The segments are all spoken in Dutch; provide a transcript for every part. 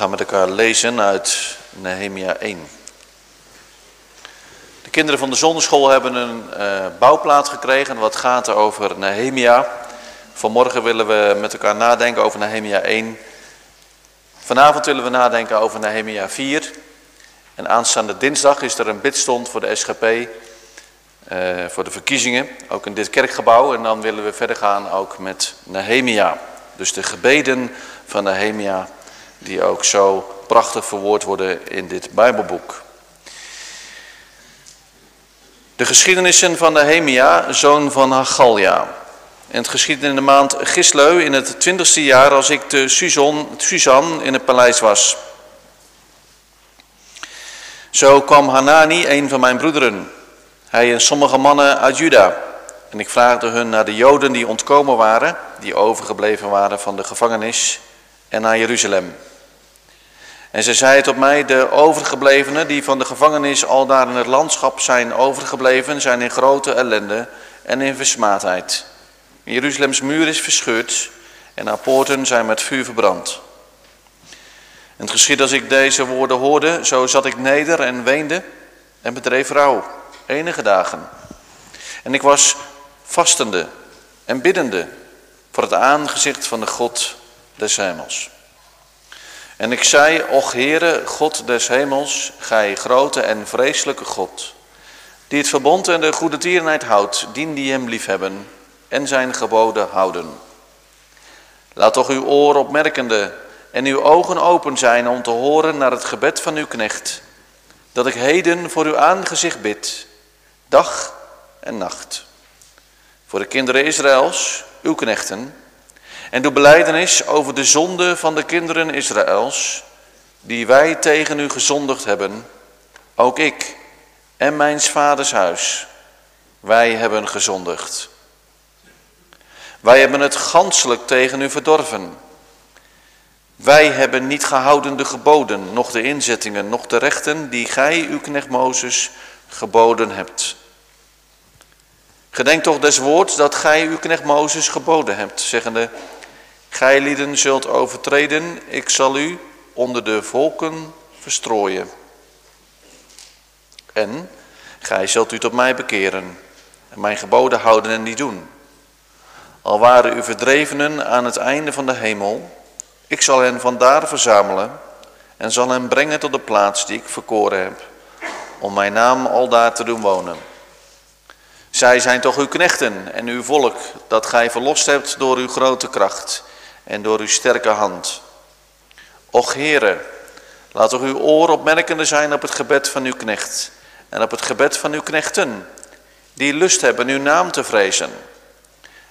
gaan met elkaar lezen uit Nehemia 1. De kinderen van de zonderschool hebben een uh, bouwplaat gekregen wat gaat over Nehemia. Vanmorgen willen we met elkaar nadenken over Nehemia 1. Vanavond willen we nadenken over Nehemia 4. En aanstaande dinsdag is er een bidstond voor de SGP, uh, voor de verkiezingen, ook in dit kerkgebouw. En dan willen we verder gaan ook met Nehemia. Dus de gebeden van Nehemia die ook zo prachtig verwoord worden in dit Bijbelboek. De geschiedenissen van Nehemia, zoon van Hagalja. En het geschiedde in de maand Gisleu in het twintigste jaar als ik te Suzan in het paleis was. Zo kwam Hanani, een van mijn broederen, hij en sommige mannen uit Juda. En ik vraagde hun naar de Joden die ontkomen waren, die overgebleven waren van de gevangenis, en naar Jeruzalem. En ze zei tot mij, de overgeblevenen die van de gevangenis al daar in het landschap zijn overgebleven, zijn in grote ellende en in versmaadheid. Jeruzalems muur is verscheurd en haar poorten zijn met vuur verbrand. En het geschiedde als ik deze woorden hoorde, zo zat ik neder en weende en bedreef rouw, enige dagen. En ik was vastende en biddende voor het aangezicht van de God des hemels. En ik zei, och Heere, God des hemels, gij grote en vreselijke God, die het verbond en de goede tierenheid houdt, dien die hem liefhebben en zijn geboden houden. Laat toch uw oor opmerkende en uw ogen open zijn om te horen naar het gebed van uw knecht, dat ik heden voor uw aangezicht bid, dag en nacht. Voor de kinderen Israëls, uw knechten, en doe beleidenis over de zonde van de kinderen Israëls, die wij tegen u gezondigd hebben, ook ik en mijn vaders huis, wij hebben gezondigd. Wij hebben het ganselijk tegen u verdorven. Wij hebben niet gehouden de geboden, noch de inzettingen, noch de rechten die gij, uw knecht Mozes, geboden hebt. Gedenk toch des woords dat gij uw knecht Mozes geboden hebt, zeggende, Gij zult overtreden, ik zal u onder de volken verstrooien. En gij zult u tot mij bekeren en mijn geboden houden en die doen. Al waren uw verdrevenen aan het einde van de hemel, ik zal hen vandaar verzamelen en zal hen brengen tot de plaats die ik verkoren heb, om mijn naam aldaar te doen wonen. Zij zijn toch uw knechten en uw volk, dat gij verlost hebt door uw grote kracht en door uw sterke hand. Och Heere, laat toch uw oor opmerkende zijn op het gebed van uw knecht en op het gebed van uw knechten, die lust hebben uw naam te vrezen.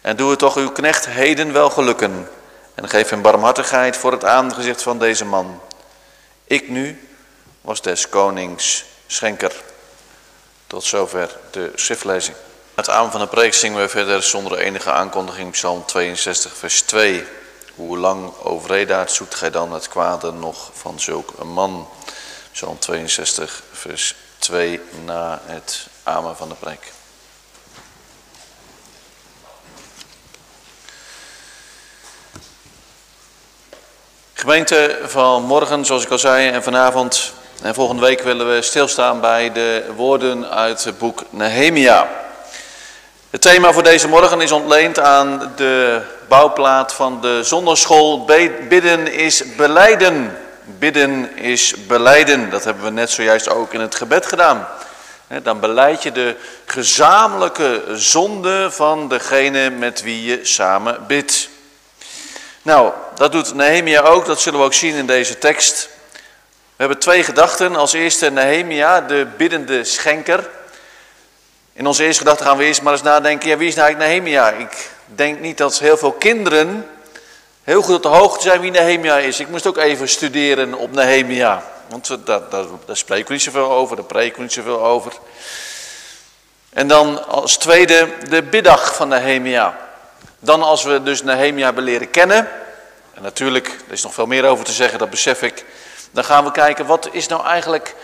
En doe het toch uw knecht heden wel gelukken en geef hem barmhartigheid voor het aangezicht van deze man. Ik nu was des konings schenker. Tot zover de schriftlezing. Het aan van de preek zingen we verder zonder enige aankondiging Psalm 62 vers 2. Hoe lang, o zoekt gij dan het kwade nog van zulk een man? Psalm 62, vers 2 na het amen van de preek. Gemeente van morgen, zoals ik al zei, en vanavond en volgende week willen we stilstaan bij de woorden uit het boek Nehemia. Het thema voor deze morgen is ontleend aan de bouwplaat van de zonderschool. Bidden is beleiden. Bidden is beleiden. Dat hebben we net zojuist ook in het gebed gedaan. Dan beleid je de gezamenlijke zonde van degene met wie je samen bidt. Nou, dat doet Nehemia ook, dat zullen we ook zien in deze tekst. We hebben twee gedachten. Als eerste Nehemia, de biddende schenker. In onze eerste gedachte gaan we eerst maar eens nadenken, ja, wie is nou eigenlijk Nehemia? Ik denk niet dat heel veel kinderen heel goed op de hoogte zijn wie Nehemia is. Ik moest ook even studeren op Nehemia. Want daar, daar, daar spreken we niet zoveel over, daar preken we niet zoveel over. En dan als tweede de biddag van Nehemia. Dan als we dus Nehemia hebben leren kennen, en natuurlijk, er is nog veel meer over te zeggen, dat besef ik. Dan gaan we kijken, wat is nou eigenlijk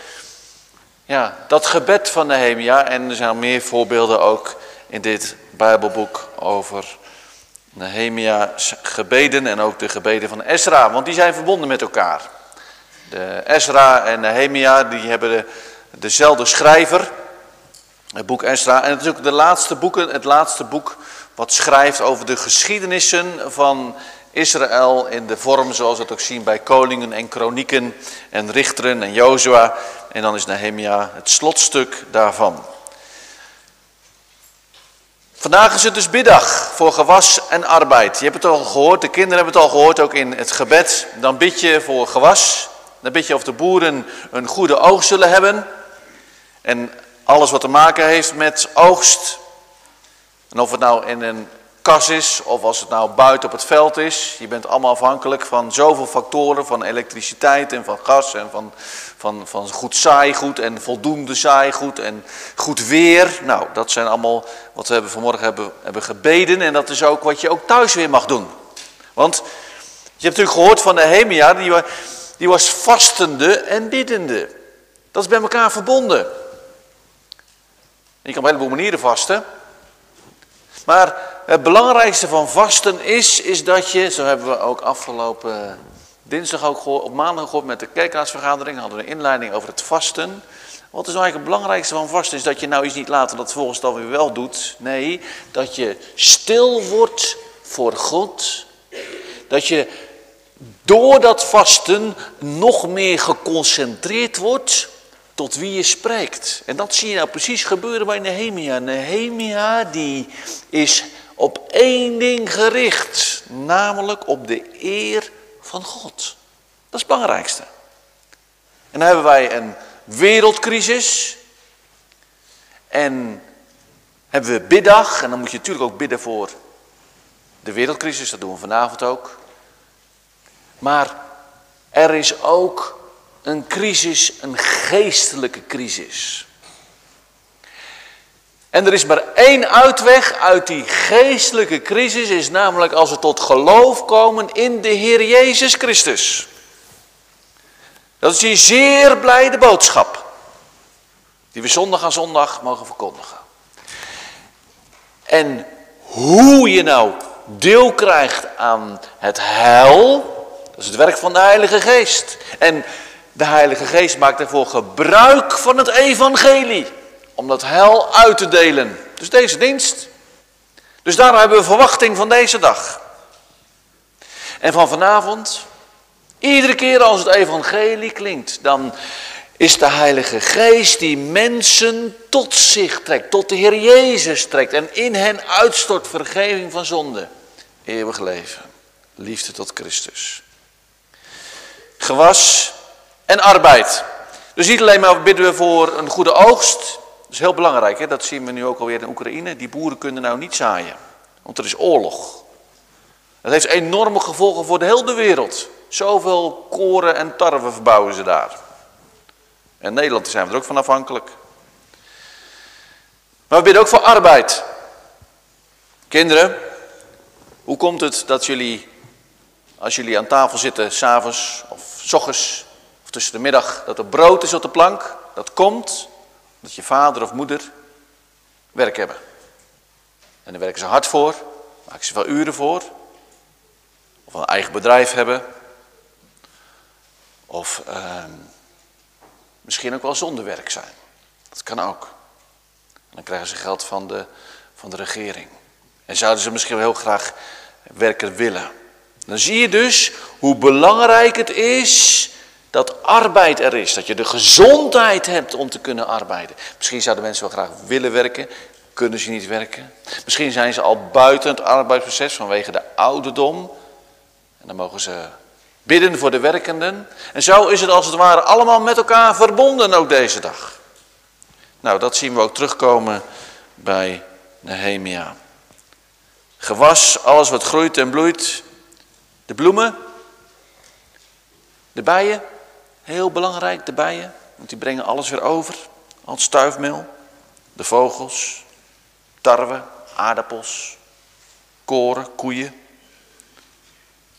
ja, dat gebed van Nehemia, en er zijn meer voorbeelden ook in dit Bijbelboek over Nehemia's gebeden en ook de gebeden van Esra, want die zijn verbonden met elkaar. De Ezra en Nehemia, die hebben de, dezelfde schrijver. Het boek Ezra. En het is ook de laatste boeken, het laatste boek wat schrijft over de geschiedenissen van Israël in de vorm zoals we het ook zien bij koningen en kronieken en richteren en Jozua. En dan is Nehemia het slotstuk daarvan. Vandaag is het dus biddag voor gewas en arbeid. Je hebt het al gehoord, de kinderen hebben het al gehoord, ook in het gebed. Dan bid je voor gewas. Dan bid je of de boeren een goede oogst zullen hebben. En alles wat te maken heeft met oogst. En of het nou in een kas is of als het nou buiten op het veld is. Je bent allemaal afhankelijk van zoveel factoren, van elektriciteit en van gas en van, van, van goed zaaigoed en voldoende zaaigoed en goed weer. Nou, dat zijn allemaal wat we hebben vanmorgen hebben, hebben gebeden en dat is ook wat je ook thuis weer mag doen. Want je hebt natuurlijk gehoord van Nehemia, die, die was vastende en biddende. Dat is bij elkaar verbonden. Je kan op een heleboel manieren vasten. Maar het belangrijkste van vasten is, is dat je, zo hebben we ook afgelopen dinsdag ook gehoord, op maandag gehoord met de kerkraadsvergadering, hadden we een inleiding over het vasten. Wat is nou eigenlijk het belangrijkste van vasten? Is dat je nou iets niet later dat volgens dan weer wel doet. Nee, dat je stil wordt voor God. Dat je door dat vasten nog meer geconcentreerd wordt tot wie je spreekt. En dat zie je nou precies gebeuren bij Nehemia. Nehemia die is op één ding gericht, namelijk op de eer van God. Dat is het belangrijkste. En dan hebben wij een wereldcrisis. En hebben we biddag. En dan moet je natuurlijk ook bidden voor de wereldcrisis. Dat doen we vanavond ook. Maar er is ook een crisis, een geestelijke crisis. En er is maar één uitweg uit die geestelijke crisis, is namelijk als we tot geloof komen in de Heer Jezus Christus. Dat is die zeer blijde boodschap, die we zondag aan zondag mogen verkondigen. En hoe je nou deel krijgt aan het heil, dat is het werk van de Heilige Geest. En de Heilige Geest maakt ervoor gebruik van het evangelie. Om dat hel uit te delen. Dus deze dienst. Dus daarom hebben we verwachting van deze dag. En van vanavond, iedere keer als het evangelie klinkt, dan is de Heilige Geest die mensen tot zich trekt, tot de Heer Jezus trekt en in hen uitstort vergeving van zonde, eeuwig leven, liefde tot Christus. Gewas en arbeid. Dus niet alleen maar bidden we voor een goede oogst. Is heel belangrijk, hè? dat zien we nu ook alweer in Oekraïne. Die boeren kunnen nou niet zaaien, want er is oorlog. Dat heeft enorme gevolgen voor de hele wereld. Zoveel koren en tarwe verbouwen ze daar. En Nederland zijn we er ook van afhankelijk. Maar we bidden ook voor arbeid. Kinderen, hoe komt het dat jullie, als jullie aan tafel zitten, s'avonds of s ochtends, tussen de middag dat er brood is op de plank. Dat komt omdat je vader of moeder werk hebben. En daar werken ze hard voor, maken ze veel uren voor. Of een eigen bedrijf hebben. Of ehm, misschien ook wel zonder werk zijn. Dat kan ook. En dan krijgen ze geld van de, van de regering. En zouden ze misschien wel heel graag werken willen. Dan zie je dus hoe belangrijk het is dat arbeid er is. Dat je de gezondheid hebt om te kunnen arbeiden. Misschien zouden mensen wel graag willen werken, kunnen ze niet werken. Misschien zijn ze al buiten het arbeidsproces vanwege de ouderdom. En dan mogen ze bidden voor de werkenden. En zo is het als het ware allemaal met elkaar verbonden ook deze dag. Nou, dat zien we ook terugkomen bij Nehemia. Gewas, alles wat groeit en bloeit. De bloemen, de bijen, Heel belangrijk, de bijen, want die brengen alles weer over. Al het stuifmeel, de vogels, tarwe, aardappels, koren, koeien.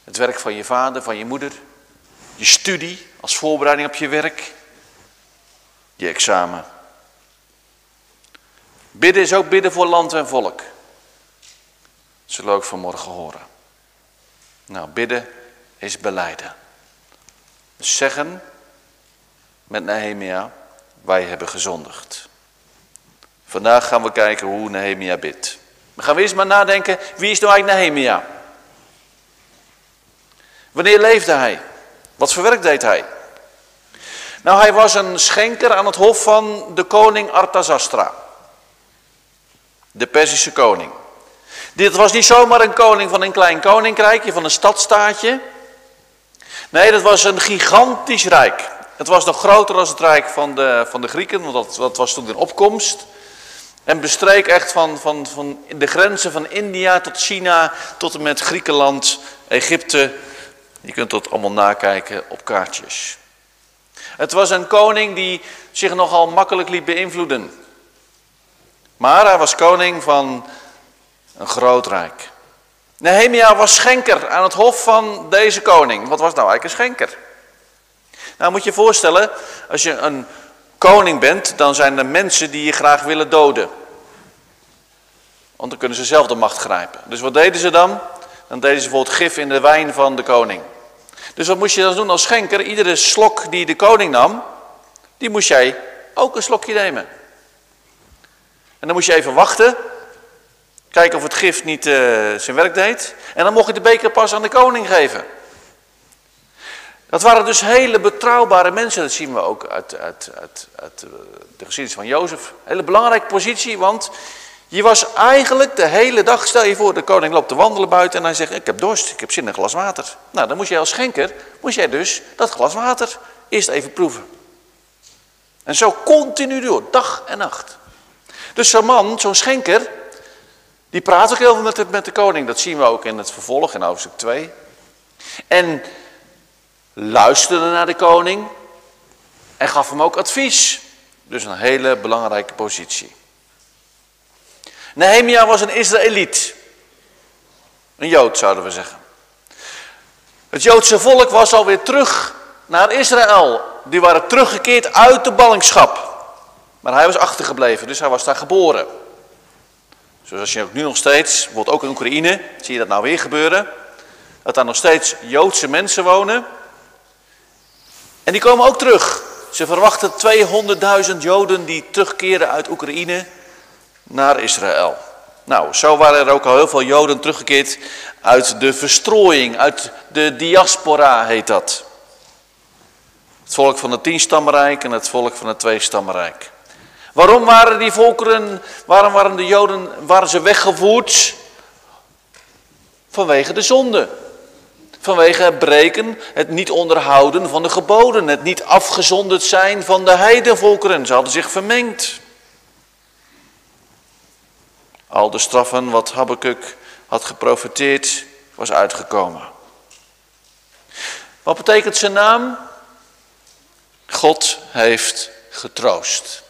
Het werk van je vader, van je moeder. Je studie als voorbereiding op je werk. Je examen. Bidden is ook bidden voor land en volk. Dat zullen we ook vanmorgen horen. Nou, bidden is beleiden. zeggen met Nehemia, wij hebben gezondigd. Vandaag gaan we kijken hoe Nehemia bidt. We gaan eerst maar nadenken, wie is nou eigenlijk Nehemia? Wanneer leefde hij? Wat voor werk deed hij? Nou, hij was een schenker aan het hof van de koning Arthasastra. De Perzische koning. Dit was niet zomaar een koning van een klein koninkrijkje, van een stadstaatje. Nee, dat was een gigantisch rijk. Het was nog groter dan het rijk van de, van de Grieken, want dat, dat was toen in opkomst. En bestreek echt van, van, van de grenzen van India tot China, tot en met Griekenland, Egypte. Je kunt dat allemaal nakijken op kaartjes. Het was een koning die zich nogal makkelijk liet beïnvloeden. Maar hij was koning van een groot rijk. Nehemia was schenker aan het hof van deze koning. Wat was nou eigenlijk een schenker? Nou moet je voorstellen, als je een koning bent, dan zijn er mensen die je graag willen doden. Want dan kunnen ze zelf de macht grijpen. Dus wat deden ze dan? Dan deden ze bijvoorbeeld gif in de wijn van de koning. Dus wat moest je dan doen als schenker? Iedere slok die de koning nam, die moest jij ook een slokje nemen. En dan moest je even wachten, kijken of het gif niet uh, zijn werk deed. En dan mocht je de beker pas aan de koning geven. Dat waren dus hele betrouwbare mensen, dat zien we ook uit, uit, uit, uit eh, de geschiedenis van Jozef. Hele belangrijke positie, want je was eigenlijk de hele dag, stel je voor, de koning loopt te wandelen buiten en hij zegt, ik heb dorst, ik heb zin in een glas water. Nou, dan moest jij als schenker, moest jij dus dat glas water eerst even proeven. En zo continu door, dag en nacht. Dus zo'n man, zo'n schenker, die praat ook heel veel met de, met de koning. Dat zien we ook in het vervolg in hoofdstuk 2. En luisterde naar de koning en gaf hem ook advies. Dus een hele belangrijke positie. Nehemia was een Israëliet. Een Jood zouden we zeggen. Het Joodse volk was alweer terug naar Israël. Die waren teruggekeerd uit de ballingschap. Maar hij was achtergebleven, dus hij was daar geboren. Zoals je ook nu nog steeds, bijvoorbeeld ook in Oekraïne, zie je dat nou weer gebeuren. Dat daar nog steeds Joodse mensen wonen. En die komen ook terug. Ze verwachten 200.000 Joden die terugkeren uit Oekraïne naar Israël. Nou, zo waren er ook al heel veel Joden teruggekeerd uit de verstrooiing, uit de diaspora heet dat. Het volk van het tienstammenrijk en het volk van het tweestammenrijk. Waarom waren die volkeren, waarom waren de Joden, waren ze weggevoerd? Vanwege de zonde. Vanwege het breken, het niet onderhouden van de geboden, het niet afgezonderd zijn van de heidenvolkeren. Ze hadden zich vermengd. Al de straffen wat Habakkuk had geprofiteerd, was uitgekomen. Wat betekent zijn naam? God heeft getroost.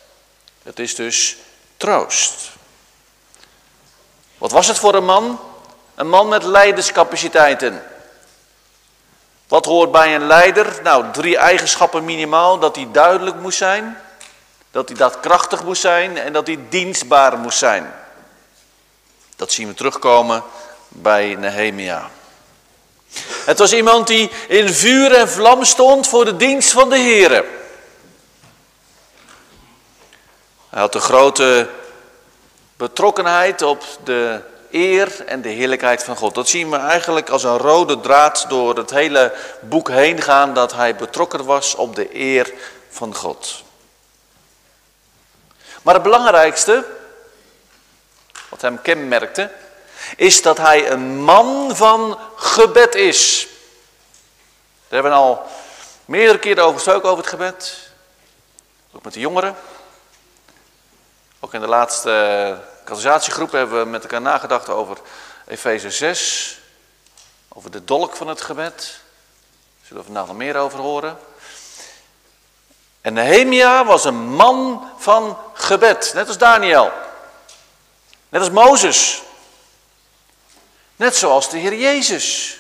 Het is dus troost. Wat was het voor een man? Een man met leiderscapaciteiten. Wat hoort bij een leider? Nou, drie eigenschappen minimaal. Dat hij duidelijk moest zijn, dat hij daadkrachtig moest zijn en dat hij dienstbaar moest zijn. Dat zien we terugkomen bij Nehemia. Het was iemand die in vuur en vlam stond voor de dienst van de Heer. Hij had een grote betrokkenheid op de eer en de heerlijkheid van God. Dat zien we eigenlijk als een rode draad door het hele boek heen gaan, dat hij betrokken was op de eer van God. Maar het belangrijkste, wat hem kenmerkte, is dat hij een man van gebed is. We hebben al meerdere keren over gesproken over het gebed. Ook met de jongeren. Ook in de laatste categorisatiegroep hebben we met elkaar nagedacht over Efeze 6. Over de dolk van het gebed. Daar zullen we vandaag nog meer over horen. En Nehemia was een man van gebed, net als Daniel. Net als Mozes. Net zoals de Heer Jezus.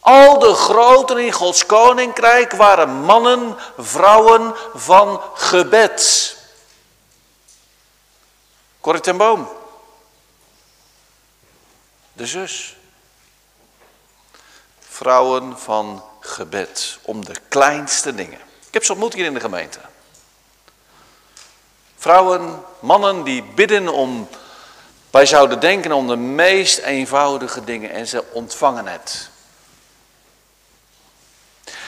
Al de groten in Gods koninkrijk waren mannen, vrouwen van gebed. Corrie ten Boom. De zus. Vrouwen van gebed om de kleinste dingen. Ik heb ze ontmoet hier in de gemeente. Vrouwen, mannen die bidden om, wij zouden denken om de meest eenvoudige dingen en ze ontvangen het.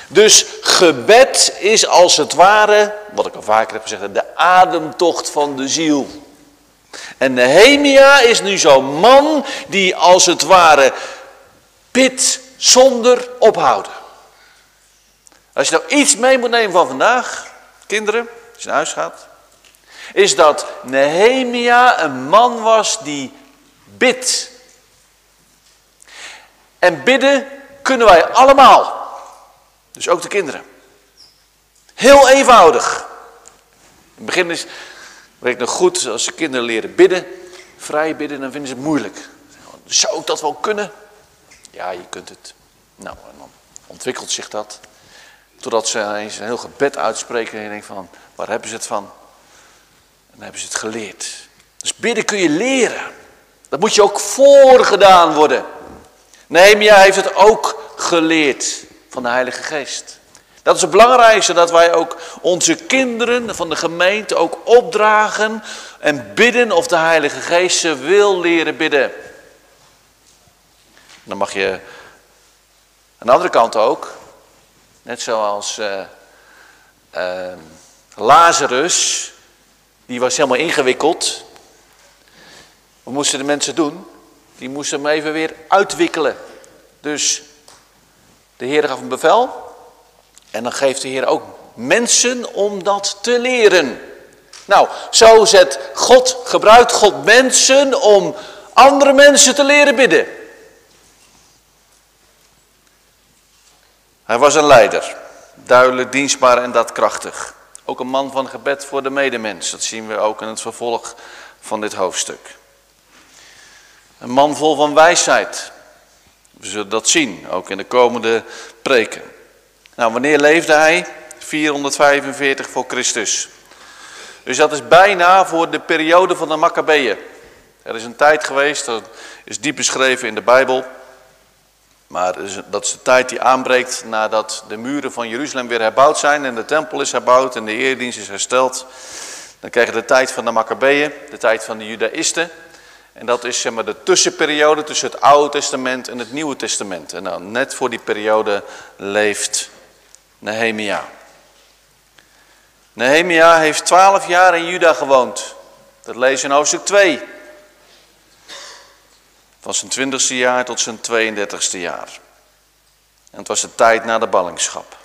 Dus gebed is als het ware, wat ik al vaker heb gezegd, de ademtocht van de ziel. En Nehemia is nu zo'n man die als het ware bidt zonder ophouden. Als je nou iets mee moet nemen van vandaag, kinderen, als je naar huis gaat, is dat Nehemia een man was die bidt. En bidden kunnen wij allemaal. Dus ook de kinderen. Heel eenvoudig. In het begin is, ik nog goed, als de kinderen leren bidden, vrij bidden, dan vinden ze het moeilijk. Zou ik dat wel kunnen? Ja, je kunt het. Nou, en dan ontwikkelt zich dat. Totdat ze eens een heel gebed uitspreken en je denkt van, waar hebben ze het van? En dan hebben ze het geleerd. Dus bidden kun je leren. Dat moet je ook voorgedaan worden. Nehemia heeft het ook geleerd van de Heilige Geest. Dat is het belangrijkste, dat wij ook onze kinderen van de gemeente ook opdragen en bidden of de Heilige Geest ze wil leren bidden. Dan mag je aan de andere kant ook, net zoals uh, uh, Lazarus, die was helemaal ingewikkeld. Wat moesten de mensen doen? Die moesten hem even weer uitwikkelen. Dus de Heer gaf een bevel. En dan geeft de Heer ook mensen om dat te leren. Nou, zo zet God, gebruikt God mensen om andere mensen te leren bidden. Hij was een leider, duidelijk, dienstbaar en daadkrachtig. Ook een man van gebed voor de medemens, dat zien we ook in het vervolg van dit hoofdstuk. Een man vol van wijsheid, we zullen dat zien, ook in de komende preken. Nou, wanneer leefde hij? 445 voor Christus. Dus dat is bijna voor de periode van de Maccabeeën. Er is een tijd geweest, dat is diep beschreven in de Bijbel. Maar dat is de tijd die aanbreekt nadat de muren van Jeruzalem weer herbouwd zijn en de tempel is herbouwd en de eerdienst is hersteld. Dan krijg je de tijd van de Maccabeeën, de tijd van de Judaïsten. En dat is zeg maar, de tussenperiode tussen het Oude Testament en het Nieuwe Testament. En dan net voor die periode leeft Nehemia. Nehemia heeft twaalf jaar in Juda gewoond. Dat lees in hoofdstuk 2. Van zijn twintigste jaar tot zijn 32ste jaar. En het was de tijd na de ballingschap.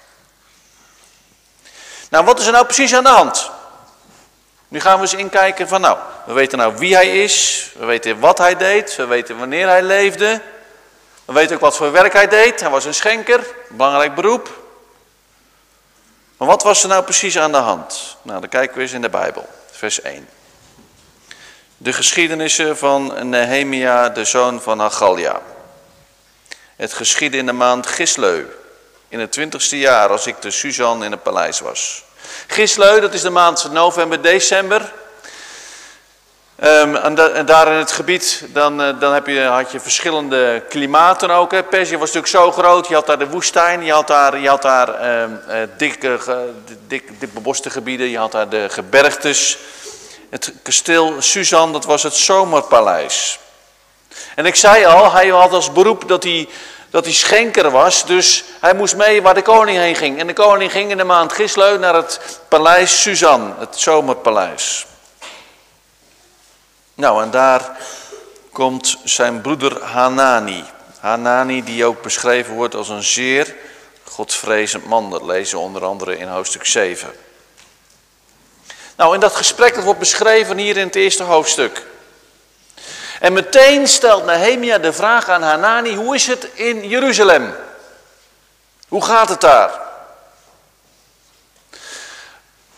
Nou, wat is er nou precies aan de hand? Nu gaan we eens inkijken van nou, we weten nou wie hij is, we weten wat hij deed, we weten wanneer hij leefde. We weten ook wat voor werk hij deed, hij was een schenker, belangrijk beroep. Maar wat was er nou precies aan de hand? Nou, dan kijken we eens in de Bijbel, vers 1. De geschiedenissen van Nehemia, de zoon van Hagalia. Het geschiedde in de maand Gisleu, in het twintigste jaar, als ik de Suzan in het paleis was. Gisleu, dat is de maand november, december. Um, en, en, daar in het gebied, dan, uh, dan heb je, had je verschillende klimaten ook. Hè. Was natuurlijk zo groot, je had daar de woestijn, je had daar, je had daar um, uh, dikke, dik, dik beboste gebieden, je had daar de gebergtes. Het kasteel Suzan, dat was het zomerpaleis. En ik zei al, hij had als beroep dat hij dat hij schenker was, dus hij moest mee waar de koning heen ging. En de koning ging in de maand Gisleu naar het paleis Suzan, het zomerpaleis. Nou, en daar komt zijn broeder Hanani. Hanani, die ook beschreven wordt als een zeer godvrezend man. Dat lezen we onder andere in hoofdstuk 7. Nou, in dat gesprek dat wordt beschreven hier in het eerste hoofdstuk. En meteen stelt Nehemia de vraag aan Hanani, hoe is het in Jeruzalem? Hoe gaat het daar?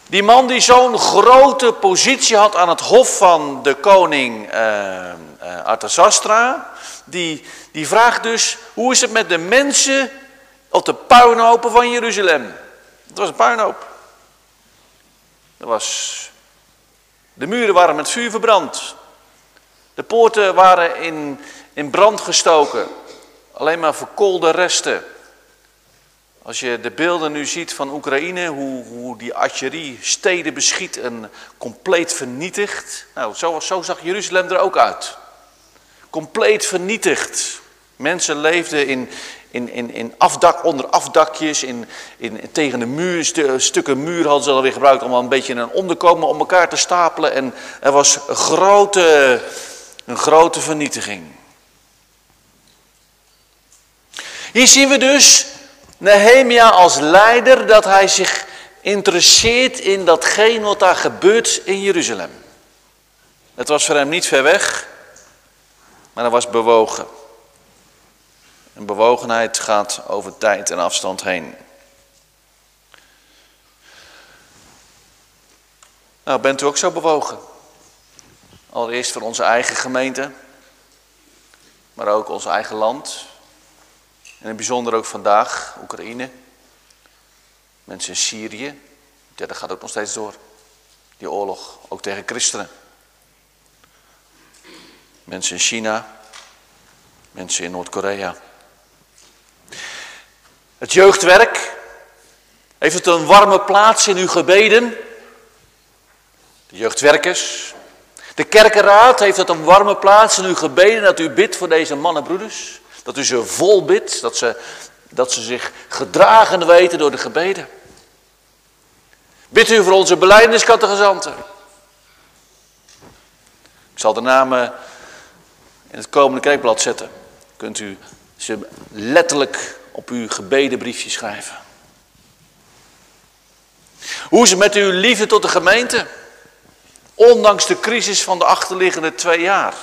Die man die zo'n grote positie had aan het hof van de koning uh, Artasastra, die, die vraagt dus, hoe is het met de mensen op de puinhopen van Jeruzalem? Het was een puinhoop. Was, de muren waren met vuur verbrand. De poorten waren in, in brand gestoken. Alleen maar verkoolde resten. Als je de beelden nu ziet van Oekraïne, hoe, hoe die artillerie steden beschiet en compleet vernietigt. Nou, zo, zo zag Jeruzalem er ook uit. Compleet vernietigd. Mensen leefden in, in, in, in afdak, onder afdakjes, in, in, tegen de muur, stukken muur hadden ze alweer gebruikt om een beetje een onderkomen om elkaar te stapelen. En er was een grote, een grote vernietiging. Hier zien we dus Nehemia als leider dat hij zich interesseert in datgene wat daar gebeurt in Jeruzalem. Het was voor hem niet ver weg, maar hij was bewogen. En bewogenheid gaat over tijd en afstand heen. Nou, bent u ook zo bewogen? Allereerst voor onze eigen gemeente, maar ook ons eigen land. En in bijzonder ook vandaag, Oekraïne. Mensen in Syrië. Ja, dat gaat ook nog steeds door. Die oorlog, ook tegen christenen. Mensen in China. Mensen in Noord-Korea. Het jeugdwerk, heeft het een warme plaats in uw gebeden? De jeugdwerkers. De kerkenraad, heeft het een warme plaats in uw gebeden dat u bidt voor deze mannenbroeders? Dat u ze vol bidt, dat ze, dat ze zich gedragen weten door de gebeden? Bidt u voor onze beleidingskattegezanten? Ik zal de namen in het komende kerkblad zetten. Kunt u ze letterlijk op uw gebedenbriefje schrijven. Hoe is het met uw liefde tot de gemeente? Ondanks de crisis van de achterliggende twee jaar.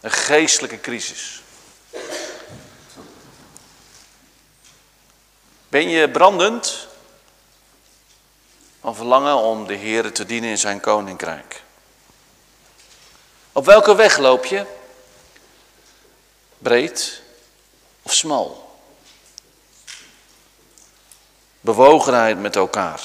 Een geestelijke crisis. Ben je brandend van verlangen om de Heer te dienen in zijn koninkrijk? Op welke weg loop je? Breed of smal? bewogenheid met elkaar.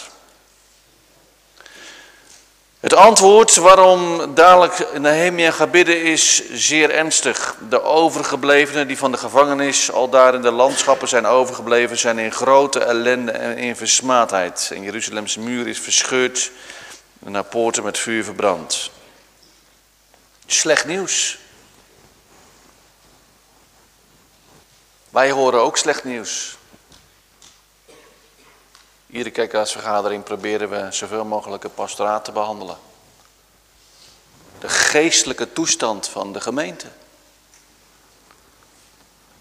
Het antwoord waarom dadelijk Nehemia gaat bidden is zeer ernstig. De overgeblevenen die van de gevangenis al daar in de landschappen zijn overgebleven, zijn in grote ellende en in versmaadheid. En Jeruzalems muur is verscheurd en haar poorten met vuur verbrand. Slecht nieuws. Wij horen ook slecht nieuws. Iedere kerkraadsvergadering proberen we zoveel mogelijk het pastoraat te behandelen. De geestelijke toestand van de gemeente.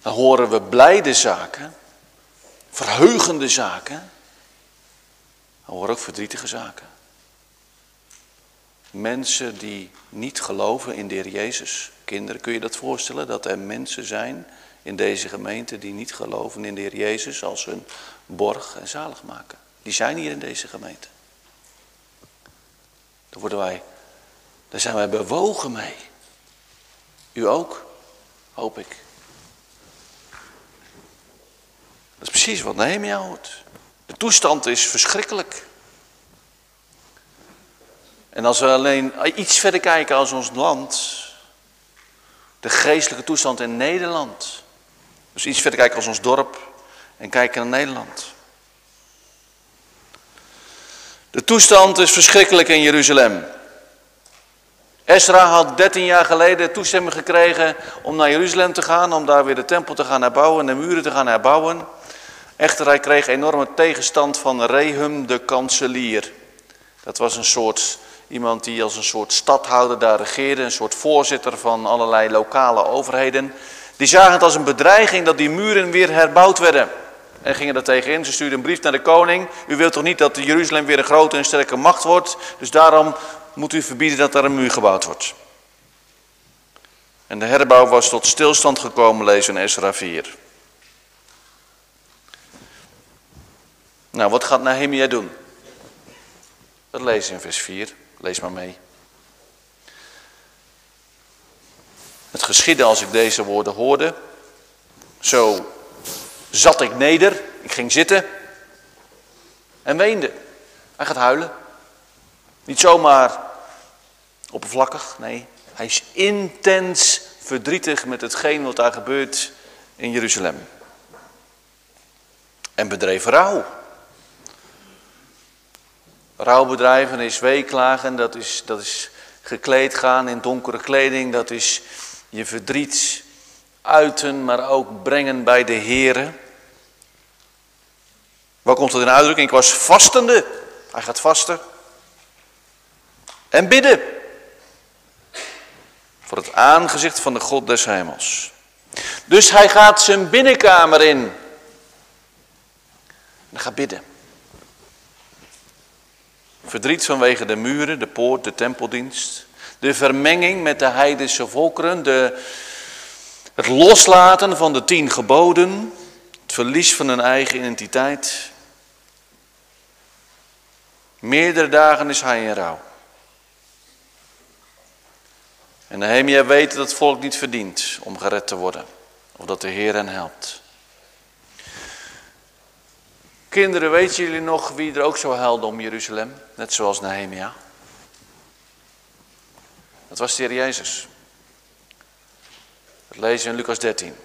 Dan horen we blijde zaken, verheugende zaken. Dan horen ook verdrietige zaken. Mensen die niet geloven in de Heer Jezus. Kinderen, kun je dat voorstellen? Dat er mensen zijn in deze gemeente die niet geloven in de Heer Jezus als hun borg en zalig maken. Die zijn hier in deze gemeente. Daar worden wij, daar zijn wij bewogen mee. U ook, hoop ik. Dat is precies wat Nehemia hoort. De toestand is verschrikkelijk. En als we alleen iets verder kijken als ons land, de geestelijke toestand in Nederland. Dus iets verder kijken als ons dorp en kijken naar Nederland. De toestand is verschrikkelijk in Jeruzalem. Esra had 13 jaar geleden toestemming gekregen om naar Jeruzalem te gaan, om daar weer de tempel te gaan herbouwen en de muren te gaan herbouwen. Echter, hij kreeg enorme tegenstand van Rehum de kanselier. Dat was een soort, iemand die als een soort stadhouder daar regeerde, een soort voorzitter van allerlei lokale overheden. Die zagen het als een bedreiging dat die muren weer herbouwd werden en gingen er tegenin. Ze stuurden een brief naar de koning. U wilt toch niet dat Jeruzalem weer een grote en sterke macht wordt. Dus daarom moet u verbieden dat daar een muur gebouwd wordt. En de herbouw was tot stilstand gekomen, lezen in Esra 4. Nou, wat gaat Nehemia doen? Dat lezen in vers 4. Lees maar mee. Het geschiedde als ik deze woorden hoorde. Zo zat ik neder, ik ging zitten en weende. Hij gaat huilen. Niet zomaar oppervlakkig, nee. Hij is intens verdrietig met hetgeen wat daar gebeurt in Jeruzalem. En bedreef rouw. Rouwbedrijven is weeklagen, dat is, dat is gekleed gaan in donkere kleding, dat is je verdriet uiten, maar ook brengen bij de Here. Waar komt het in uitdrukking? Ik was vastende. Hij gaat vasten. En bidden. Voor het aangezicht van de God des hemels. Dus hij gaat zijn binnenkamer in. En gaat bidden. Verdriet vanwege de muren, de poort, de tempeldienst. De vermenging met de heidense volkeren. De, het loslaten van de tien geboden. Het verlies van hun eigen identiteit. Meerdere dagen is hij in rouw. En Nehemia weet dat het volk niet verdient om gered te worden. Of dat de Heer hen helpt. Kinderen, weten jullie nog wie er ook zo huilde om Jeruzalem? Net zoals Nehemia. Dat was de Jezus. Dat lezen in Lucas 13.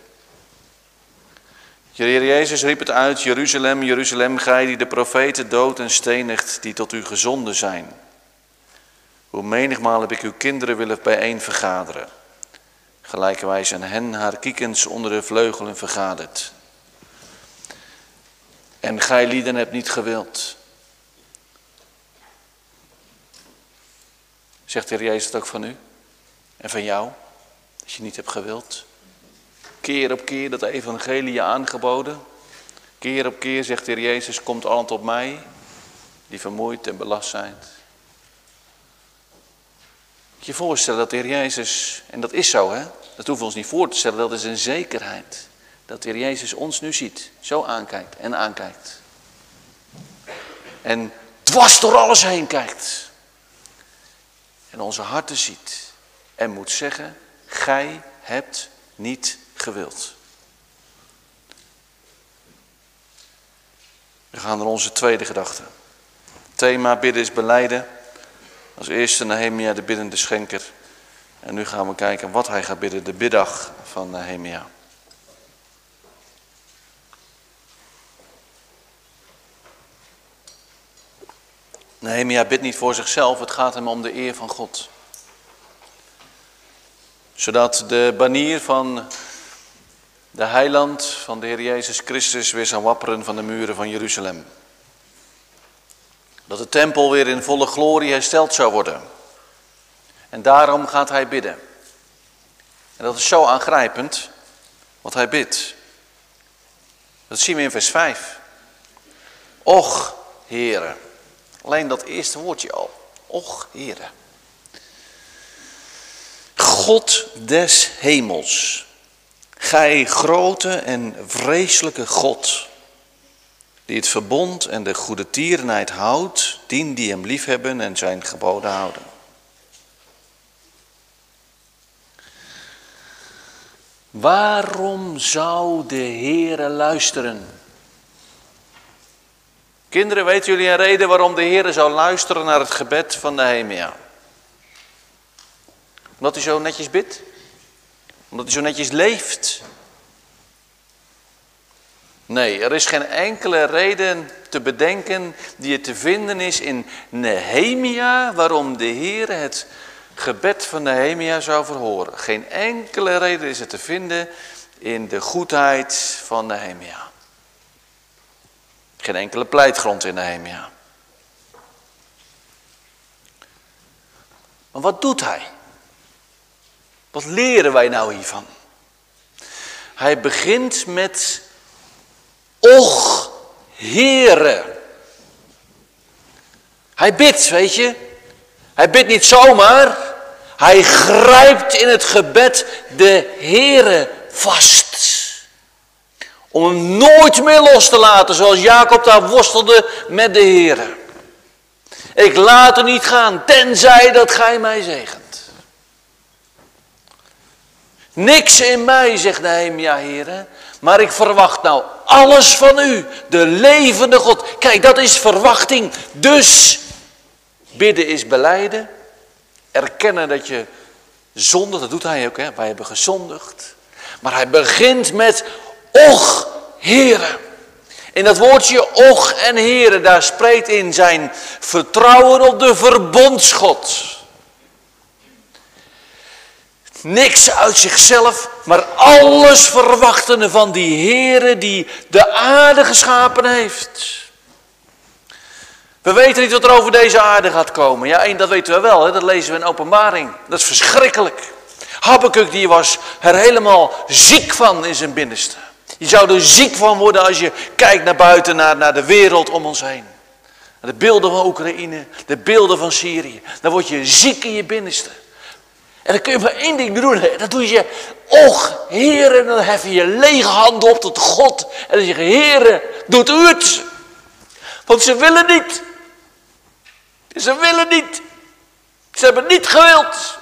De Heer Jezus riep het uit, Jeruzalem, Jeruzalem, gij die de profeten dood en stenigt, die tot u gezonden zijn. Hoe menigmaal heb ik uw kinderen willen bijeen vergaderen. Gelijkerwijs aan hen haar kiekens onder de vleugelen vergaderd. En gij lieden hebt niet gewild. Zegt de Heer Jezus het ook van u? En van jou? Dat je niet hebt gewild? Keer op keer dat evangelie aangeboden. Keer op keer zegt de Heer Jezus, komt allen tot mij, die vermoeid en belast zijn. Je voorstellen dat de Heer Jezus, en dat is zo hè, dat hoeven we ons niet voor te stellen, dat is een zekerheid. Dat de Heer Jezus ons nu ziet, zo aankijkt en aankijkt. En dwars door alles heen kijkt. En onze harten ziet. En moet zeggen, gij hebt niet gewild. We gaan naar onze tweede gedachte. Thema bidden is beleiden. Als eerste Nehemia de biddende schenker. En nu gaan we kijken wat hij gaat bidden, de biddag van Nehemia. Nehemia bidt niet voor zichzelf, het gaat hem om de eer van God. Zodat de banier van de heiland van de Heer Jezus Christus weer zou wapperen van de muren van Jeruzalem. Dat de tempel weer in volle glorie hersteld zou worden. En daarom gaat hij bidden. En dat is zo aangrijpend, wat hij bidt. Dat zien we in vers 5. Och, heren. Alleen dat eerste woordje al. Och, heren. God des hemels. Gij grote en vreselijke God, die het verbond en de goede tierenheid houdt, dien die hem liefhebben en zijn geboden houden. Waarom zou de Heere luisteren? Kinderen, weten jullie een reden waarom de Heere zou luisteren naar het gebed van Nehemia? Omdat hij zo netjes bidt? Omdat hij zo netjes leeft? Nee, er is geen enkele reden te bedenken die er te vinden is in Nehemia waarom de Heer het gebed van Nehemia zou verhoren. Geen enkele reden is er te vinden in de goedheid van Nehemia. Geen enkele pleitgrond in Nehemia. Maar wat doet hij? Wat leren wij nou hiervan? Hij begint met Och, Heere. Hij bidt, weet je. Hij bidt niet zomaar. Hij grijpt in het gebed de Heere vast. Om hem nooit meer los te laten, zoals Jacob daar worstelde met de Heere. Ik laat er niet gaan, tenzij dat gij mij zegent. Niks in mij, zegt Nehemia, heren. Maar ik verwacht nou alles van u, de levende God. Kijk, dat is verwachting. Dus bidden is beleiden. Erkennen dat je zondigt, dat doet hij ook. Hè? Wij hebben gezondigd. Maar hij begint met, och, heren. In dat woordje och en heren, daar spreekt in zijn vertrouwen op de verbondsgod. Niks uit zichzelf, maar alles verwachtende van die Heere die de aarde geschapen heeft. We weten niet wat er over deze aarde gaat komen. Ja, één, dat weten we wel, hè? dat lezen we in openbaring. Dat is verschrikkelijk. Habakkuk die was er helemaal ziek van in zijn binnenste. Je zou er ziek van worden als je kijkt naar buiten, naar, naar de wereld om ons heen. De beelden van Oekraïne, de beelden van Syrië. Dan word je ziek in je binnenste. En dan kun je maar één ding doen. Dat doe je, och, heren, dan hef je je lege handen op tot God. En dan zeg je, heren, doet u het. Want ze willen niet. Ze willen niet. Ze hebben niet gewild.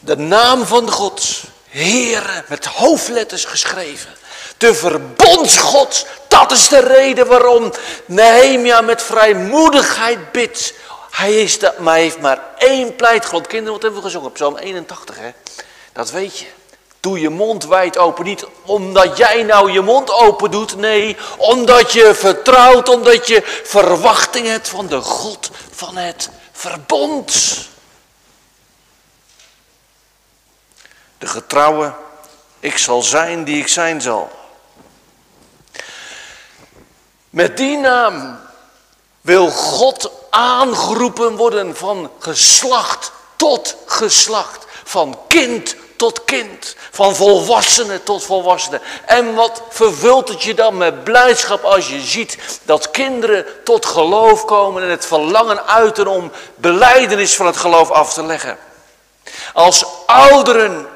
De naam van God, Heere, met hoofdletters geschreven. De verbondsgod, dat is de reden waarom Nehemia met vrijmoedigheid bidt. Hij, is de, maar heeft maar één pleitgrond. Kinderen, wat hebben we gezongen? Psalm 81, hè? Dat weet je. Doe je mond wijd open. Niet omdat jij nou je mond open doet. Nee, omdat je vertrouwt. Omdat je verwachting hebt van de God van het verbond. De getrouwe, ik zal zijn die ik zijn zal. Met die naam wil God aangeroepen worden van geslacht tot geslacht. Van kind tot kind. Van volwassene tot volwassene. En wat vervult het je dan met blijdschap als je ziet dat kinderen tot geloof komen en het verlangen uiten om beleidenis van het geloof af te leggen. Als ouderen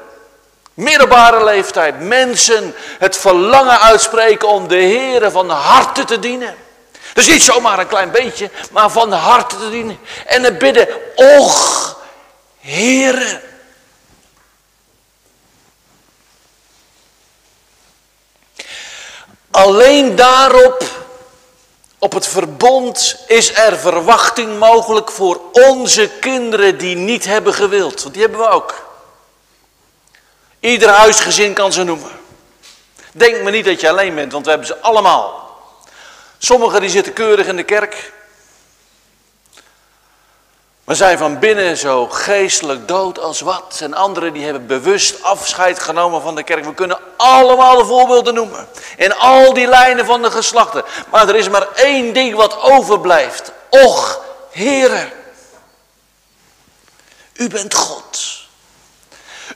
middelbare leeftijd, mensen het verlangen uitspreken om de Heer van harte te dienen. Dus niet zomaar een klein beetje, maar van harte te dienen. En het bidden, och, Heere. Alleen daarop, op het verbond, is er verwachting mogelijk voor onze kinderen die niet hebben gewild. Want die hebben we ook. Ieder huisgezin kan ze noemen. Denk maar niet dat je alleen bent, want we hebben ze allemaal. Sommigen die zitten keurig in de kerk. Maar zijn van binnen zo geestelijk dood als wat. En anderen die hebben bewust afscheid genomen van de kerk. We kunnen allemaal de voorbeelden noemen. In al die lijnen van de geslachten. Maar er is maar één ding wat overblijft. Och, heren. U bent God.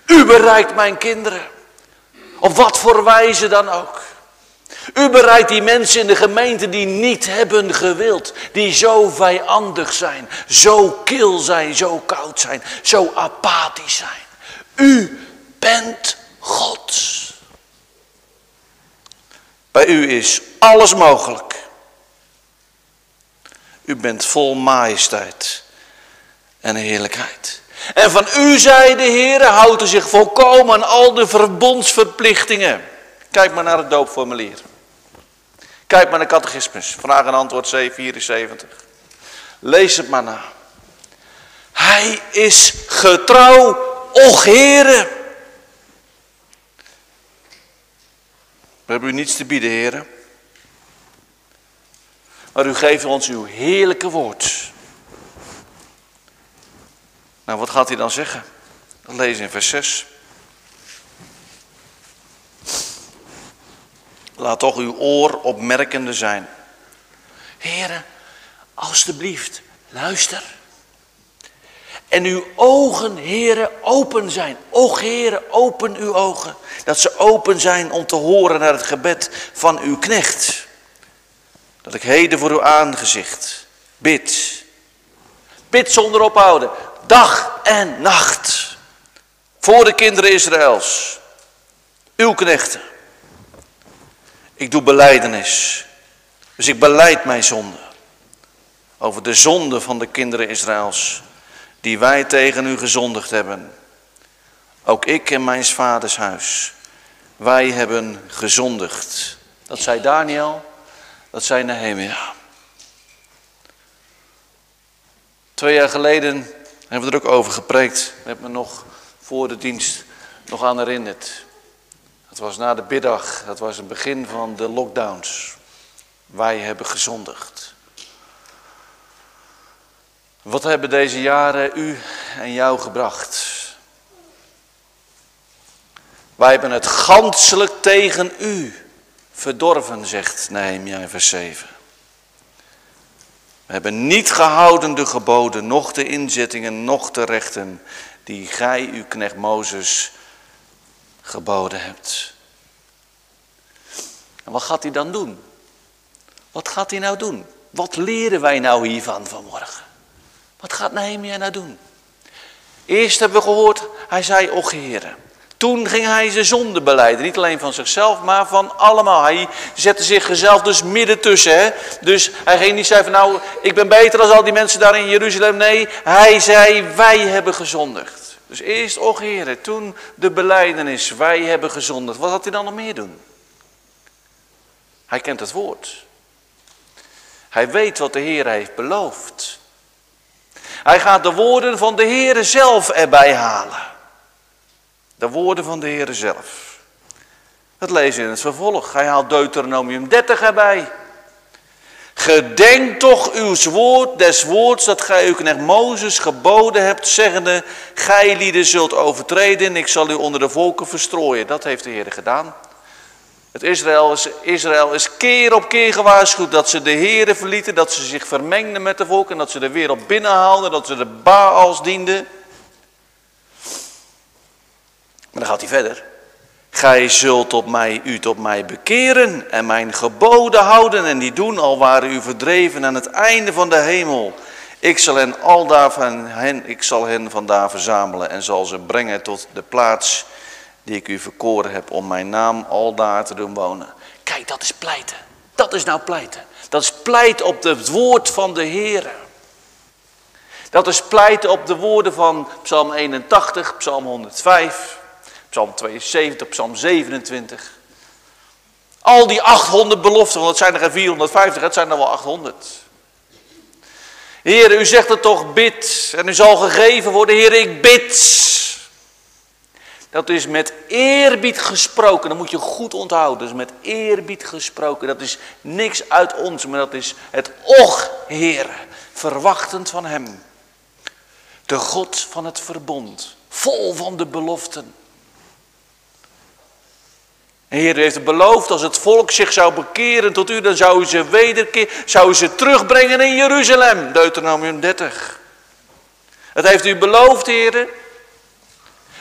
U bereikt mijn kinderen. Op wat voor wijze dan ook. U bereikt die mensen in de gemeente die niet hebben gewild. Die zo vijandig zijn, zo kil zijn, zo koud zijn, zo apathisch zijn. U bent God. Bij u is alles mogelijk. U bent vol majesteit en heerlijkheid. En van u, zei de Heer, houdt u zich volkomen aan al de verbondsverplichtingen. Kijk maar naar het doopformulier. Kijk maar naar catechismus, vraag en antwoord C74. Lees het maar na. Hij is getrouw, och Heere. We hebben u niets te bieden, heren. Maar u geeft ons uw heerlijke woord. Nou, wat gaat hij dan zeggen? Dat lezen in vers 6. Laat toch uw oor opmerkende zijn. Heren, alstublieft, luister. En uw ogen, heren, open zijn. O heren, open uw ogen. Dat ze open zijn om te horen naar het gebed van uw knecht. Dat ik heden voor uw aangezicht bid. Bid zonder ophouden dag en nacht. Voor de kinderen Israëls. Uw knechten. Ik doe beleidenis. Dus ik beleid mijn zonde. Over de zonde van de kinderen Israëls. Die wij tegen u gezondigd hebben. Ook ik en mijn vaders huis. Wij hebben gezondigd. Dat zei Daniel. Dat zei Nehemia. Twee jaar geleden hebben we er ook over gepreekt. We hebben nog voor de dienst nog aan herinnert. Dat was na de middag, dat was het begin van de lockdowns. Wij hebben gezondigd. Wat hebben deze jaren u en jou gebracht? Wij hebben het ganselijk tegen u verdorven, zegt Nehemia vers 7. We hebben niet gehouden de geboden, noch de inzettingen, noch de rechten die gij, uw knecht Mozes, geboden hebt. En wat gaat hij dan doen? Wat gaat hij nou doen? Wat leren wij nou hiervan vanmorgen? Wat gaat Nehemia nou doen? Eerst hebben we gehoord, hij zei, o heren. Toen ging hij zijn zonde beleiden. Niet alleen van zichzelf, maar van allemaal. Hij zette zichzelf dus midden tussen. Hè? Dus hij ging niet zeggen van nou, ik ben beter dan al die mensen daar in Jeruzalem. Nee, hij zei wij hebben gezondigd. Dus eerst, och heren, toen de beleidenis, wij hebben gezondigd. Wat had hij dan nog meer doen? Hij kent het woord. Hij weet wat de Heer heeft beloofd. Hij gaat de woorden van de Heer zelf erbij halen. De woorden van de Heer zelf. Dat lezen in het vervolg. Hij haalt Deuteronomium 30 erbij. Gedenk toch uw woord, des woords dat gij uw knecht Mozes geboden hebt, zeggende, gij lieden zult overtreden, ik zal u onder de volken verstrooien. Dat heeft de Heer gedaan. Het Israël is, Israël is keer op keer gewaarschuwd dat ze de Heeren verlieten, dat ze zich vermengden met de volken, dat ze de wereld binnenhaalden, dat ze de Baals dienden. Maar dan gaat hij verder. Gij zult op mij, u tot mij bekeren en mijn geboden houden en die doen al waren u verdreven aan het einde van de hemel. Ik zal hen al daar van hen, ik zal hen vandaar verzamelen en zal ze brengen tot de plaats die ik u verkoren heb om mijn naam al daar te doen wonen. Kijk, dat is pleiten. Dat is nou pleiten. Dat is pleiten op het woord van de Heer. Dat is pleiten op de woorden van Psalm 81, Psalm 105, Psalm 72, Psalm 27. Al die 800 beloften, want het zijn er geen 450, het zijn er wel 800. Heer, u zegt het toch, bid en u zal gegeven worden. Heer, ik bid. Dat is met eerbied gesproken. Dat moet je goed onthouden. Dat is met eerbied gesproken. Dat is niks uit ons, maar dat is het och, Heer. Verwachtend van Hem. De God van het verbond. Vol van de beloften. Heer heeft beloofd, als het volk zich zou bekeren tot u, dan zou u ze wederkeer, zou ze terugbrengen in Jeruzalem. Deuteronomium 30. Het heeft u beloofd, Heer.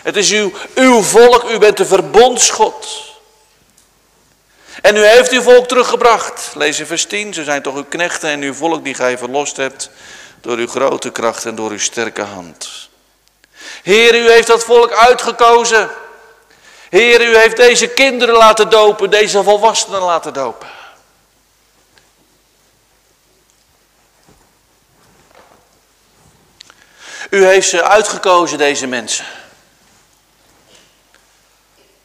Het is uw, uw volk, u bent de verbondsgod. En u heeft uw volk teruggebracht. Lees in vers 10, ze zijn toch uw knechten en uw volk die gij verlost hebt door uw grote kracht en door uw sterke hand. Heer, u heeft dat volk uitgekozen. Heer, u heeft deze kinderen laten dopen, deze volwassenen laten dopen. U heeft ze uitgekozen, deze mensen.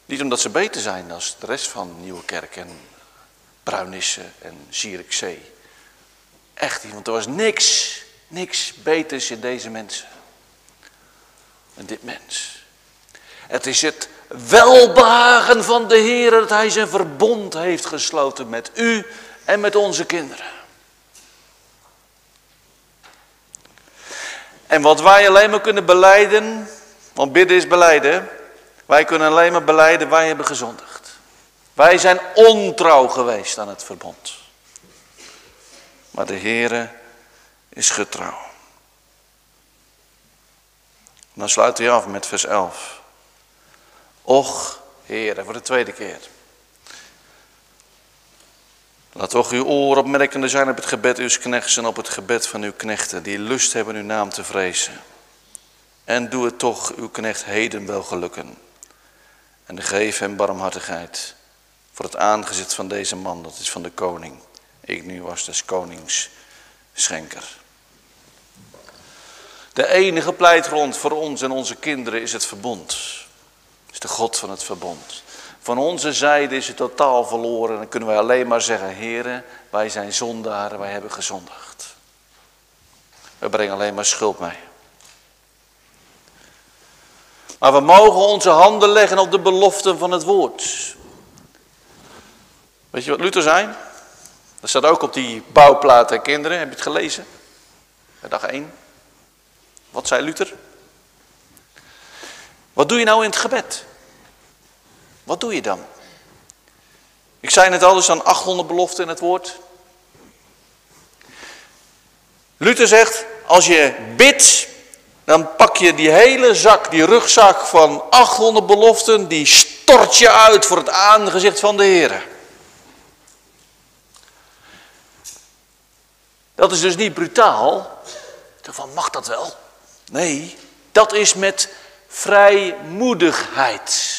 Niet omdat ze beter zijn dan de rest van Nieuwe Kerk en Bruinisse en Zierikzee. Echt niet, want er was niks, niks beters in deze mensen. En dit mens. Het is het welbehagen van de Heer dat Hij zijn verbond heeft gesloten met u en met onze kinderen. En wat wij alleen maar kunnen beleiden, want bidden is beleiden, wij kunnen alleen maar beleiden, wij hebben gezondigd. Wij zijn ontrouw geweest aan het verbond. Maar de Heere is getrouw. Dan sluit hij af met vers 11. Och, Heere, voor de tweede keer. Laat toch uw oor opmerkende zijn op het gebed uw knechts en op het gebed van uw knechten, die lust hebben uw naam te vrezen. En doe het toch uw knecht heden wel gelukken. En geef hem barmhartigheid voor het aangezicht van deze man, dat is van de koning. Ik nu was des konings schenker. De enige pleitgrond voor ons en onze kinderen is het verbond. Is de God van het verbond. Van onze zijde is het totaal verloren. Dan kunnen wij alleen maar zeggen, heren, wij zijn zondaren, wij hebben gezondigd. We brengen alleen maar schuld mee. Maar we mogen onze handen leggen op de beloften van het woord. Weet je wat Luther zei? Dat staat ook op die bouwplaten, kinderen. Heb je het gelezen? Dag 1. Wat zei Luther? Wat doe je nou in het gebed? Wat doe je dan? Ik zei net al, staan 800 beloften in het woord. Luther zegt, als je bidt, dan pak je die hele zak, die rugzak van 800 beloften, die stort je uit voor het aangezicht van de Heer. Dat is dus niet brutaal. Van mag dat wel? Nee, dat is met vrijmoedigheid.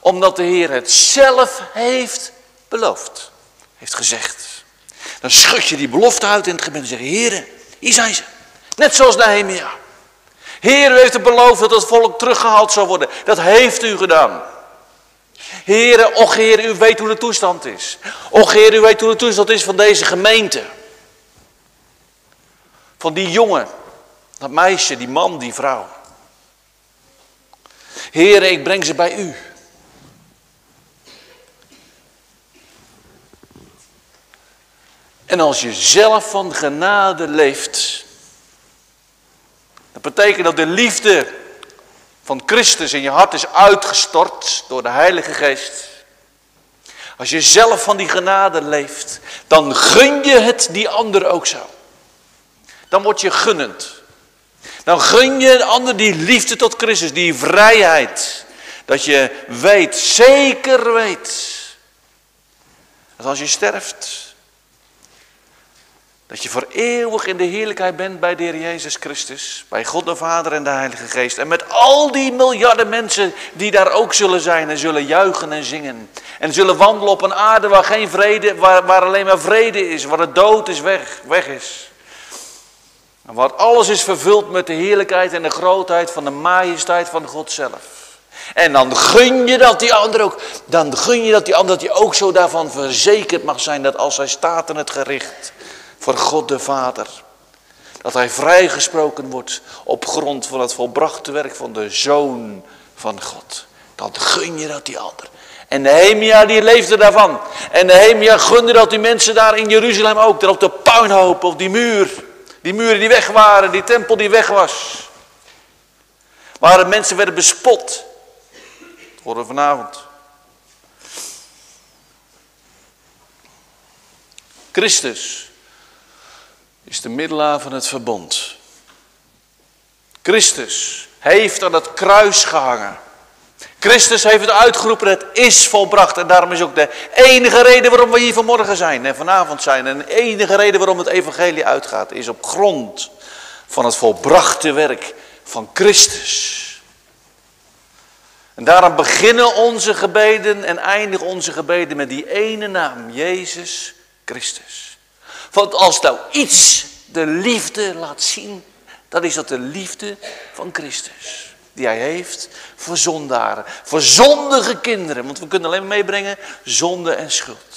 Omdat de Heer het zelf heeft beloofd. Heeft gezegd. Dan schud je die belofte uit in het gebed en zeg Heer, hier zijn ze. Net zoals Nehemia. Heer, u heeft het beloofd dat het volk teruggehaald zou worden. Dat heeft u gedaan. Heer, och Heer, u weet hoe de toestand is. Och Heer, u weet hoe de toestand is van deze gemeente. Van die jongen, dat meisje, die man, die vrouw. Heer, ik breng ze bij u. En als je zelf van genade leeft, dat betekent dat de liefde van Christus in je hart is uitgestort door de Heilige Geest. Als je zelf van die genade leeft, dan gun je het die ander ook zo. Dan word je gunnend. Dan gun je de ander die liefde tot Christus, die vrijheid. Dat je weet, zeker weet, dat als je sterft, dat je voor eeuwig in de heerlijkheid bent bij de Heer Jezus Christus, bij God de Vader en de Heilige Geest. En met al die miljarden mensen die daar ook zullen zijn en zullen juichen en zingen. En zullen wandelen op een aarde waar geen vrede, waar, waar alleen maar vrede is, waar de dood is weg, weg is. En waar alles is vervuld met de heerlijkheid en de grootheid van de majesteit van God zelf. En dan gun je dat die ander ook, dan gun je dat die ander dat hij ook zo daarvan verzekerd mag zijn dat als hij staat in het gericht voor God de Vader. Dat hij vrijgesproken wordt op grond van het volbrachte werk van de Zoon van God. Dan gun je dat die ander. En Nehemia die leefde daarvan. En Nehemia gunde dat die mensen daar in Jeruzalem ook, daar op de puinhoop, op die muur. Die muren die weg waren, die tempel die weg was. Waar mensen werden bespot. Dat horen we vanavond. Christus is de middelaar van het verbond. Christus heeft aan het kruis gehangen. Christus heeft het uitgeroepen, het is volbracht. En daarom is ook de enige reden waarom we hier vanmorgen zijn en vanavond zijn. En de enige reden waarom het evangelie uitgaat, is op grond van het volbrachte werk van Christus. En daarom beginnen onze gebeden en eindigen onze gebeden met die ene naam, Jezus Christus. Want als nou iets de liefde laat zien, dan is dat de liefde van Christus. Die hij heeft voor zondaren, voor zondige kinderen. Want we kunnen alleen meebrengen zonde en schuld.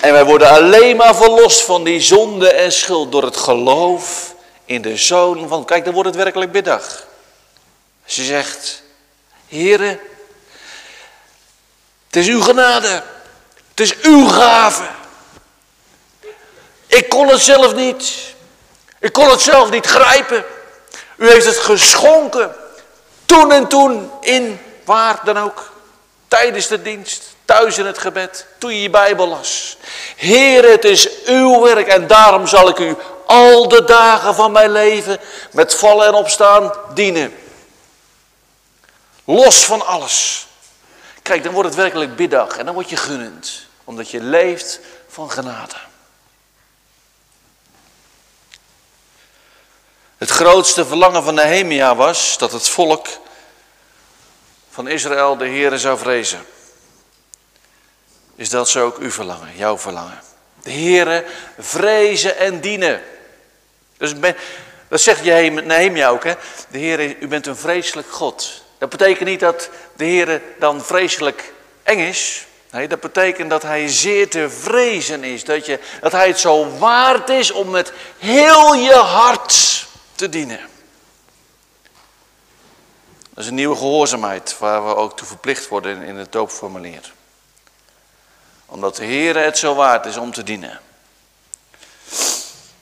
En wij worden alleen maar verlost van die zonde en schuld door het geloof in de Zoon van... Kijk, dan wordt het werkelijk middag. Als je zegt, Heere, het is uw genade. Het is uw gave. Ik kon het zelf niet. Ik kon het zelf niet grijpen. U heeft het geschonken. Toen en toen in waar dan ook. Tijdens de dienst, thuis in het gebed, toen je je Bijbel las. Heer, het is uw werk en daarom zal ik u al de dagen van mijn leven met vallen en opstaan dienen. Los van alles. Kijk, dan wordt het werkelijk biddag en dan word je gunnend. Omdat je leeft van genade. Het grootste verlangen van Nehemia was dat het volk van Israël de Heere zou vrezen. Is dat zo ook uw verlangen, jouw verlangen? De Heere vrezen en dienen. Dus dat zegt Nehemia ook, hè? De Heere, u bent een vreselijk God. Dat betekent niet dat de Heere dan vreselijk eng is. Nee, dat betekent dat hij zeer te vrezen is. Dat, je, dat hij het zo waard is om met heel je hart te dienen. Dat is een nieuwe gehoorzaamheid waar we ook toe verplicht worden in het doopformulier. Omdat de Heer het zo waard is om te dienen.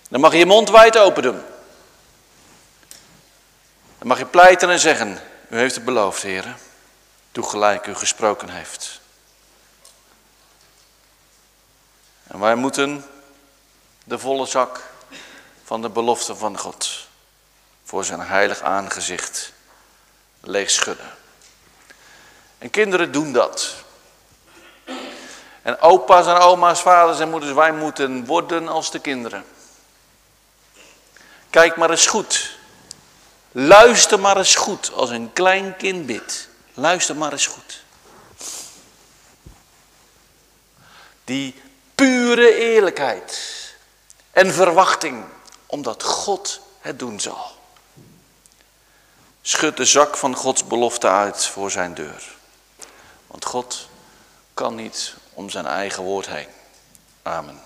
Dan mag je je mond wijd open doen. Dan mag je pleiten en zeggen, u heeft het beloofd, heren. Doe gelijk u gesproken heeft. En wij moeten de volle zak van de belofte van God voor zijn heilig aangezicht leeg schudden. En kinderen doen dat. En opa's en oma's, vaders en moeders, wij moeten worden als de kinderen. Kijk maar eens goed. Luister maar eens goed als een klein kind bidt. Luister maar eens goed. Die pure eerlijkheid en verwachting, omdat God het doen zal. Schud de zak van Gods belofte uit voor zijn deur. Want God kan niet om zijn eigen woord heen. Amen.